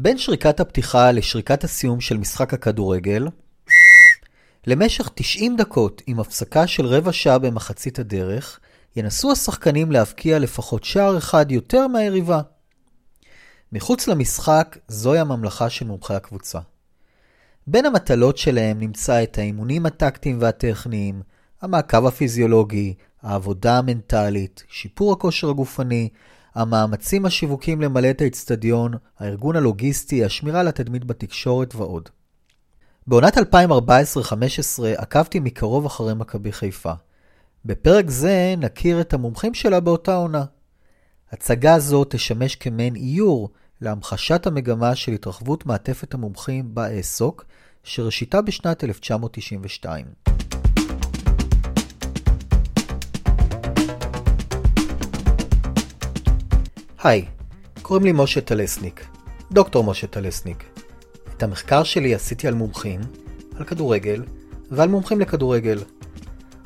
בין שריקת הפתיחה לשריקת הסיום של משחק הכדורגל, למשך 90 דקות עם הפסקה של רבע שעה במחצית הדרך, ינסו השחקנים להבקיע לפחות שער אחד יותר מהיריבה. מחוץ למשחק, זוהי הממלכה של מומחי הקבוצה. בין המטלות שלהם נמצא את האימונים הטקטיים והטכניים, המעקב הפיזיולוגי, העבודה המנטלית, שיפור הכושר הגופני, המאמצים השיווקים למלא את האצטדיון, הארגון הלוגיסטי, השמירה על התדמית בתקשורת ועוד. בעונת 2014-2015 עקבתי מקרוב אחרי מכבי חיפה. בפרק זה נכיר את המומחים שלה באותה עונה. הצגה זו תשמש כמעין איור להמחשת המגמה של התרחבות מעטפת המומחים בה אעסוק, שראשיתה בשנת 1992. היי, קוראים לי משה טלסניק, דוקטור משה טלסניק. את המחקר שלי עשיתי על מומחים, על כדורגל ועל מומחים לכדורגל.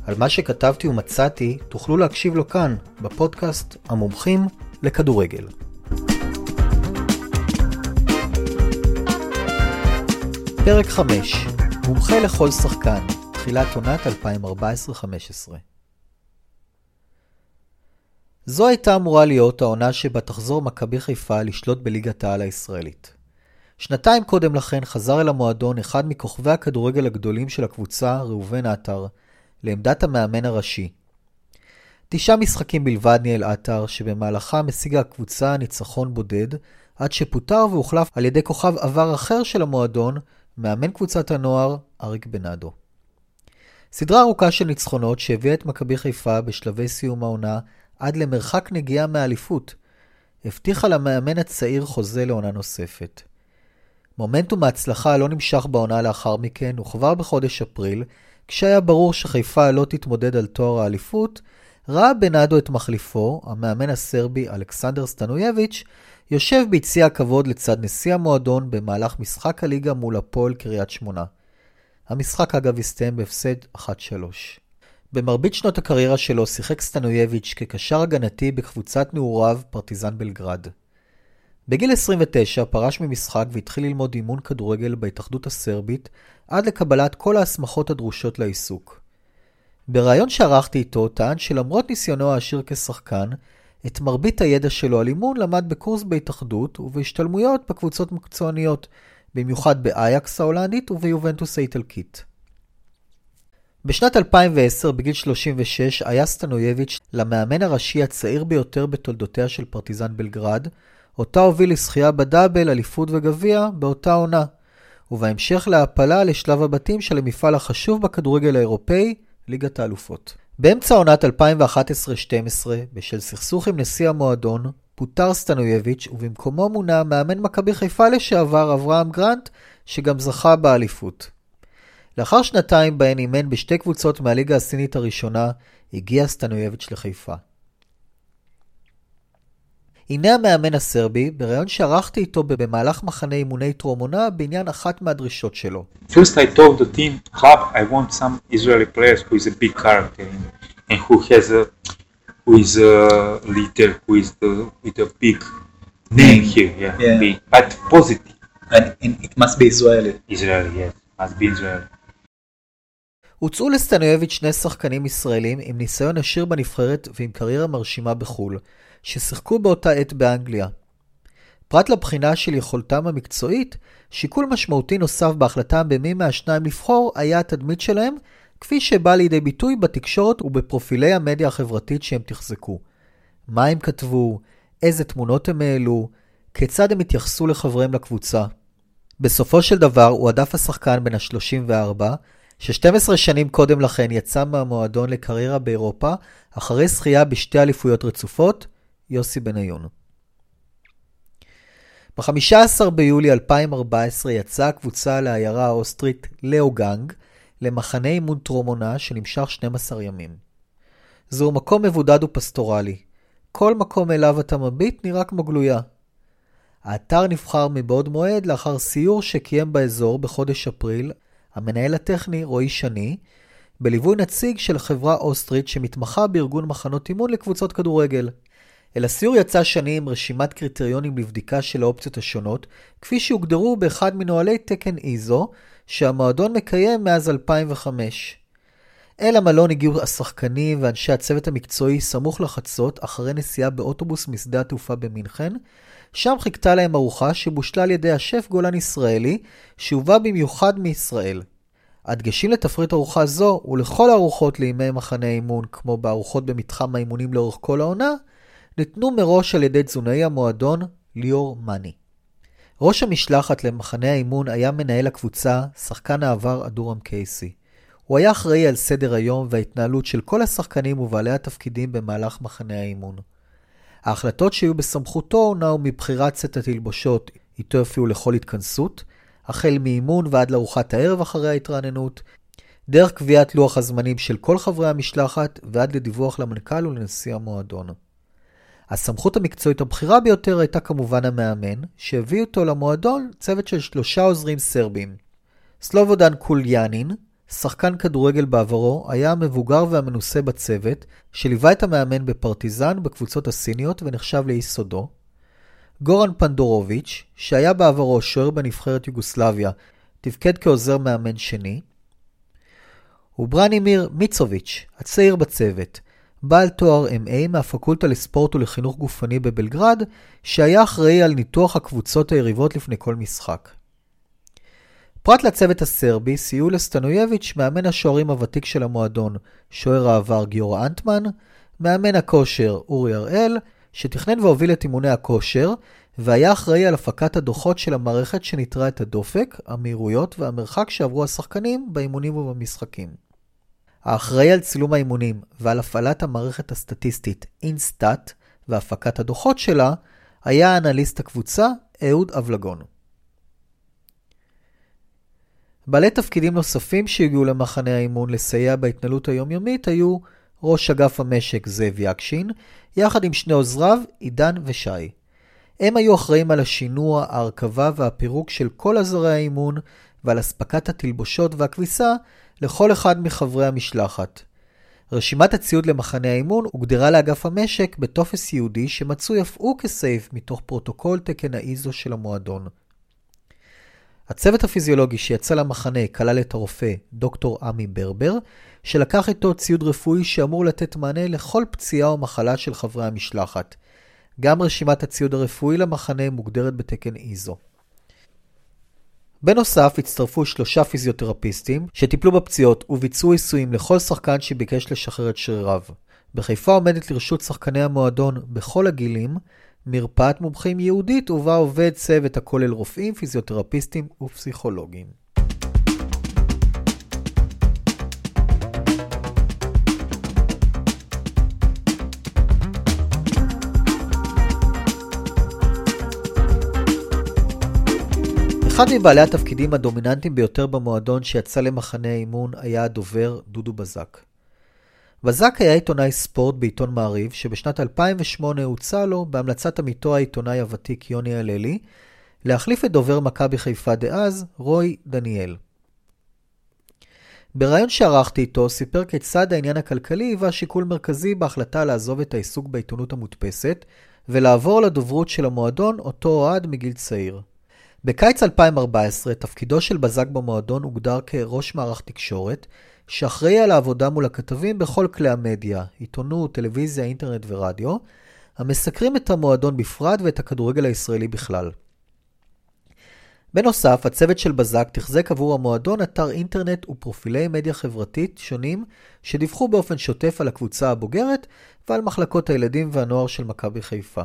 על מה שכתבתי ומצאתי תוכלו להקשיב לו כאן, בפודקאסט המומחים לכדורגל. פרק 5 מומחה לכל שחקן, תחילת עונת 2014-2015 זו הייתה אמורה להיות העונה שבה תחזור מכבי חיפה לשלוט בליגת העל הישראלית. שנתיים קודם לכן חזר אל המועדון אחד מכוכבי הכדורגל הגדולים של הקבוצה, ראובן עטר, לעמדת המאמן הראשי. תשעה משחקים בלבד ניהל עטר, שבמהלכם השיגה הקבוצה ניצחון בודד, עד שפוטר והוחלף על ידי כוכב עבר אחר של המועדון, מאמן קבוצת הנוער, אריק בנאדו. סדרה ארוכה של ניצחונות שהביאה את מכבי חיפה בשלבי סיום העונה עד למרחק נגיעה מאליפות, הבטיחה למאמן הצעיר חוזה לעונה נוספת. מומנטום ההצלחה לא נמשך בעונה לאחר מכן, וכבר בחודש אפריל, כשהיה ברור שחיפה לא תתמודד על תואר האליפות, ראה בנאדו את מחליפו, המאמן הסרבי אלכסנדר סטנויביץ', יושב ביציע הכבוד לצד נשיא המועדון במהלך משחק הליגה מול הפועל קריית שמונה. המשחק אגב הסתיים בהפסד 1-3. במרבית שנות הקריירה שלו שיחק סטנויביץ' כקשר הגנתי בקבוצת נעוריו פרטיזן בלגרד. בגיל 29 פרש ממשחק והתחיל ללמוד אימון כדורגל בהתאחדות הסרבית עד לקבלת כל ההסמכות הדרושות לעיסוק. בריאיון שערכתי איתו טען שלמרות ניסיונו העשיר כשחקן, את מרבית הידע שלו על אימון למד בקורס בהתאחדות ובהשתלמויות בקבוצות מקצועניות, במיוחד באייקס ההולנדית וביובנטוס האיטלקית. בשנת 2010, בגיל 36, היה סטנויביץ' למאמן הראשי הצעיר ביותר בתולדותיה של פרטיזן בלגרד, אותה הוביל לזכייה בדאבל, אליפות וגביע באותה עונה, ובהמשך להעפלה לשלב הבתים של המפעל החשוב בכדורגל האירופאי, ליגת האלופות. באמצע עונת 2011-2012, בשל סכסוך עם נשיא המועדון, פוטר סטנויביץ' ובמקומו מונה מאמן מכבי חיפה לשעבר אברהם גרנט, שגם זכה באליפות. לאחר שנתיים בהן אימן בשתי קבוצות מהליגה הסינית הראשונה, הגיע סטנויביץ' לחיפה. הנה המאמן הסרבי, בריאיון שערכתי איתו במהלך מחנה אימוני טרום עונה בעניין אחת מהדרישות שלו. First I told the team, club, I want some Israeli players who is a big character and who has a who is a leader, who is the with a big name here, yeah, Yeah. big, but positive. And, and it must be Israeli. Israeli, yes, must be Israeli. הוצאו לסטנויביץ' שני שחקנים ישראלים עם ניסיון עשיר בנבחרת ועם קריירה מרשימה בחו"ל, ששיחקו באותה עת באנגליה. פרט לבחינה של יכולתם המקצועית, שיקול משמעותי נוסף בהחלטה במי מהשניים לבחור היה התדמית שלהם, כפי שבא לידי ביטוי בתקשורת ובפרופילי המדיה החברתית שהם תחזקו. מה הם כתבו, איזה תמונות הם העלו, כיצד הם התייחסו לחבריהם לקבוצה. בסופו של דבר הועדף השחקן בן ה-34, ש-12 שנים קודם לכן יצא מהמועדון לקריירה באירופה, אחרי זכייה בשתי אליפויות רצופות, יוסי בניון. ב-15 ביולי 2014 יצאה הקבוצה לעיירה האוסטרית לאוגנג, למחנה אימון טרום עונה שנמשך 12 ימים. זהו מקום מבודד ופסטורלי. כל מקום אליו אתה מביט נראה כמו גלויה. האתר נבחר מבעוד מועד לאחר סיור שקיים באזור בחודש אפריל המנהל הטכני רועי שני, בליווי נציג של חברה אוסטרית שמתמחה בארגון מחנות אימון לקבוצות כדורגל. אל הסיור יצא שני עם רשימת קריטריונים לבדיקה של האופציות השונות, כפי שהוגדרו באחד מנוהלי תקן איזו, שהמועדון מקיים מאז 2005. אל המלון הגיעו השחקנים ואנשי הצוות המקצועי סמוך לחצות, אחרי נסיעה באוטובוס משדה התעופה במינכן. שם חיכתה להם ארוחה שבושלה על ידי השף גולן ישראלי, שהובא במיוחד מישראל. הדגשים לתפריט ארוחה זו, ולכל הארוחות לימי מחנה אימון, כמו בארוחות במתחם האימונים לאורך כל העונה, ניתנו מראש על ידי תזונאי המועדון, ליאור מאני. ראש המשלחת למחנה האימון היה מנהל הקבוצה, שחקן העבר אדורם קייסי. הוא היה אחראי על סדר היום וההתנהלות של כל השחקנים ובעלי התפקידים במהלך מחנה האימון. ההחלטות שהיו בסמכותו נעו מבחירת סט התלבושות, איתו יופיעו לכל התכנסות, החל מאימון ועד לארוחת הערב אחרי ההתרעננות, דרך קביעת לוח הזמנים של כל חברי המשלחת ועד לדיווח למנכ"ל ולנשיא המועדון. הסמכות המקצועית הבכירה ביותר הייתה כמובן המאמן, שהביא אותו למועדון צוות של שלושה עוזרים סרבים. סלובודן קוליאנין, שחקן כדורגל בעברו, היה המבוגר והמנוסה בצוות, שליווה את המאמן בפרטיזן בקבוצות הסיניות ונחשב ליסודו. גורן פנדורוביץ', שהיה בעברו שוער בנבחרת יוגוסלביה, תפקד כעוזר מאמן שני. וברנימיר מיצוביץ', הצעיר בצוות, בעל תואר MA מהפקולטה לספורט ולחינוך גופני בבלגרד, שהיה אחראי על ניתוח הקבוצות היריבות לפני כל משחק. פרט לצוות הסרבי, סייעו לסטנויביץ', מאמן השוערים הוותיק של המועדון, שוער העבר גיורא אנטמן, מאמן הכושר אורי הראל, שתכנן והוביל את אימוני הכושר, והיה אחראי על הפקת הדוחות של המערכת שניטרה את הדופק, המהירויות והמרחק שעברו השחקנים באימונים ובמשחקים. האחראי על צילום האימונים ועל הפעלת המערכת הסטטיסטית אינסטאט והפקת הדוחות שלה, היה אנליסט הקבוצה אהוד אבלגון. בעלי תפקידים נוספים שהגיעו למחנה האימון לסייע בהתנהלות היומיומית היו ראש אגף המשק זאב יקשין, יחד עם שני עוזריו, עידן ושי. הם היו אחראים על השינוע, ההרכבה והפירוק של כל עזרי האימון ועל אספקת התלבושות והכביסה לכל אחד מחברי המשלחת. רשימת הציוד למחנה האימון הוגדרה לאגף המשק בטופס ייעודי שמצוי אף הוא כסעיף מתוך פרוטוקול תקן האיזו של המועדון. הצוות הפיזיולוגי שיצא למחנה כלל את הרופא דוקטור עמי ברבר, שלקח איתו ציוד רפואי שאמור לתת מענה לכל פציעה או מחלה של חברי המשלחת. גם רשימת הציוד הרפואי למחנה מוגדרת בתקן איזו. בנוסף, הצטרפו שלושה פיזיותרפיסטים שטיפלו בפציעות וביצעו עיסויים לכל שחקן שביקש לשחרר את שריריו. בחיפה עומדת לרשות שחקני המועדון בכל הגילים מרפאת מומחים ייעודית ובה עובד צוות הכולל רופאים, פיזיותרפיסטים ופסיכולוגים. אחד מבעלי התפקידים הדומיננטיים ביותר במועדון שיצא למחנה האימון היה הדובר דודו בזק. בזק היה עיתונאי ספורט בעיתון מעריב, שבשנת 2008 הוצע לו, בהמלצת עמיתו העיתונאי הוותיק יוני הללי, להחליף את דובר מכבי חיפה דאז, רוי דניאל. בריאיון שערכתי איתו, סיפר כיצד העניין הכלכלי היווה שיקול מרכזי בהחלטה לעזוב את העיסוק בעיתונות המודפסת, ולעבור לדוברות של המועדון, אותו אוהד מגיל צעיר. בקיץ 2014, תפקידו של בזק במועדון הוגדר כראש מערך תקשורת, שאחראי על העבודה מול הכתבים בכל כלי המדיה, עיתונות, טלוויזיה, אינטרנט ורדיו, המסקרים את המועדון בפרט ואת הכדורגל הישראלי בכלל. בנוסף, הצוות של בזק תחזק עבור המועדון אתר אינטרנט ופרופילי מדיה חברתית שונים שדיווחו באופן שוטף על הקבוצה הבוגרת ועל מחלקות הילדים והנוער של מכבי חיפה.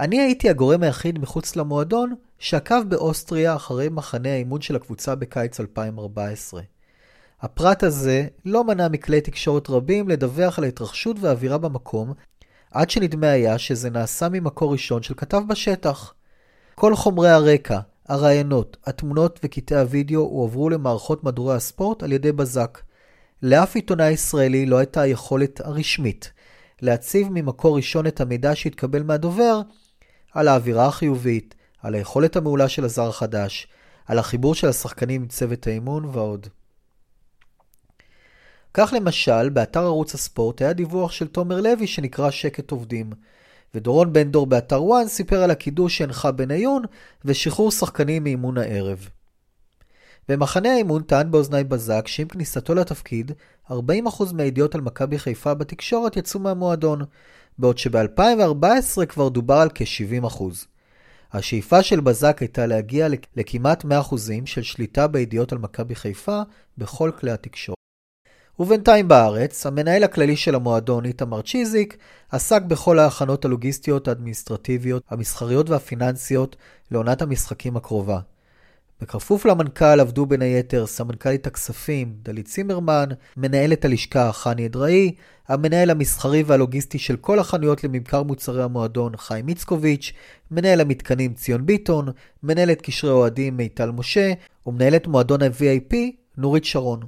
אני הייתי הגורם היחיד מחוץ למועדון שעקב באוסטריה אחרי מחנה האימון של הקבוצה בקיץ 2014. הפרט הזה לא מנע מכלי תקשורת רבים לדווח על ההתרחשות והאווירה במקום, עד שנדמה היה שזה נעשה ממקור ראשון של כתב בשטח. כל חומרי הרקע, הרעיונות, התמונות וקטעי הוידאו הועברו למערכות מדורי הספורט על ידי בזק. לאף עיתונאי ישראלי לא הייתה היכולת הרשמית להציב ממקור ראשון את המידע שהתקבל מהדובר על האווירה החיובית, על היכולת המעולה של הזר החדש, על החיבור של השחקנים עם צוות האימון ועוד. כך למשל, באתר ערוץ הספורט היה דיווח של תומר לוי שנקרא שקט עובדים, ודורון בן דור באתר וואן סיפר על הקידוש שהנחה בניון ושחרור שחקנים מאימון הערב. במחנה האימון טען באוזני בזק שעם כניסתו לתפקיד, 40% מהידיעות על מכבי חיפה בתקשורת יצאו מהמועדון, בעוד שב-2014 כבר דובר על כ-70%. השאיפה של בזק הייתה להגיע לכמעט 100% של שליטה בידיעות על מכבי חיפה בכל כלי התקשורת. ובינתיים בארץ, המנהל הכללי של המועדון, איתמר צ'יזיק, עסק בכל ההכנות הלוגיסטיות, האדמיניסטרטיביות, המסחריות והפיננסיות לעונת המשחקים הקרובה. בכפוף למנכ"ל עבדו בין היתר סמנכ"לית הכספים דלית צימרמן, מנהלת הלשכה חני אדראי, המנהל המסחרי והלוגיסטי של כל החנויות לממכר מוצרי המועדון חיים איצקוביץ', מנהל המתקנים ציון ביטון, מנהלת קשרי אוהדים מיטל משה, ומנהלת מועדון ה-VIP נורית שרון.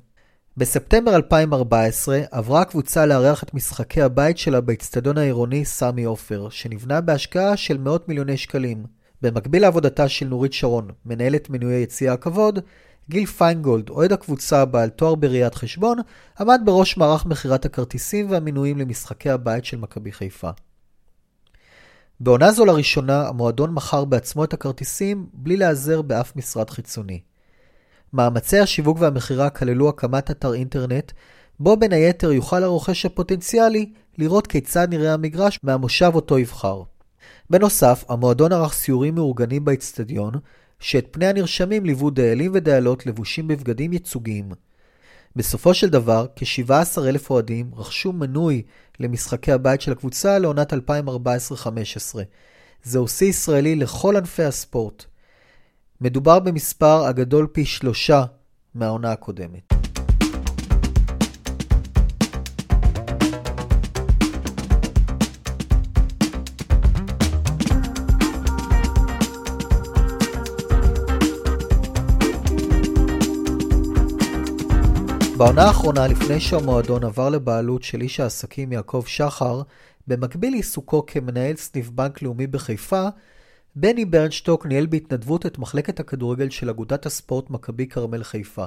בספטמבר 2014 עברה הקבוצה לארח את משחקי הבית שלה באצטדיון העירוני סמי עופר, שנבנה בהשקעה של מאות מיליוני שקלים. במקביל לעבודתה של נורית שרון, מנהלת מנויי יציע הכבוד, גיל פיינגולד, אוהד הקבוצה בעל תואר בראיית חשבון, עמד בראש מערך מכירת הכרטיסים והמינויים למשחקי הבית של מכבי חיפה. בעונה זו לראשונה, המועדון מכר בעצמו את הכרטיסים בלי להיעזר באף משרד חיצוני. מאמצי השיווק והמכירה כללו הקמת אתר אינטרנט, בו בין היתר יוכל הרוכש הפוטנציאלי לראות כיצד נראה המגרש מהמושב אותו יבחר. בנוסף, המועדון ערך סיורים מאורגנים באצטדיון, שאת פני הנרשמים ליוו דיילים ודיילות לבושים בבגדים ייצוגיים. בסופו של דבר, כ-17,000 אוהדים רכשו מנוי למשחקי הבית של הקבוצה לעונת 2014-2015. זהו שיא ישראלי לכל ענפי הספורט. מדובר במספר הגדול פי שלושה מהעונה הקודמת. בעונה האחרונה, לפני שהמועדון עבר לבעלות של איש העסקים יעקב שחר, במקביל לעיסוקו כמנהל סניף בנק לאומי בחיפה, בני ברנשטוק ניהל בהתנדבות את מחלקת הכדורגל של אגודת הספורט מכבי כרמל חיפה.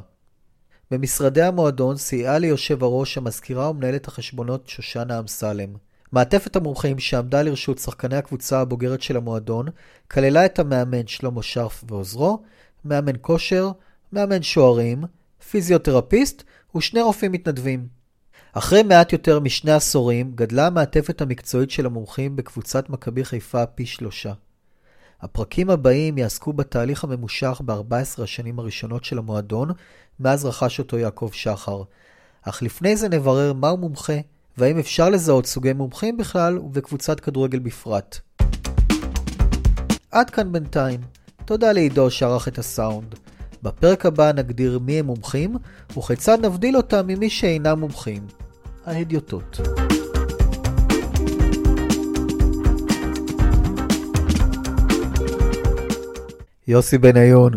במשרדי המועדון סייעה ליושב הראש המזכירה ומנהלת החשבונות שושנה אמסלם. מעטפת המומחים שעמדה לרשות שחקני הקבוצה הבוגרת של המועדון כללה את המאמן שלמה שרף ועוזרו, מאמן כושר, מאמן שוערים, פיזיותרפיסט ושני רופאים מתנדבים. אחרי מעט יותר משני עשורים גדלה המעטפת המקצועית של המומחים בקבוצת מכבי חיפה פי שלושה. הפרקים הבאים יעסקו בתהליך הממושך ב-14 השנים הראשונות של המועדון, מאז רכש אותו יעקב שחר. אך לפני זה נברר מהו מומחה, והאם אפשר לזהות סוגי מומחים בכלל ובקבוצת כדורגל בפרט. עד כאן בינתיים. תודה לעידו שערך את הסאונד. בפרק הבא נגדיר מי הם מומחים, וכיצד נבדיל אותם ממי שאינם מומחים. ההדיוטות. יוסי בניון.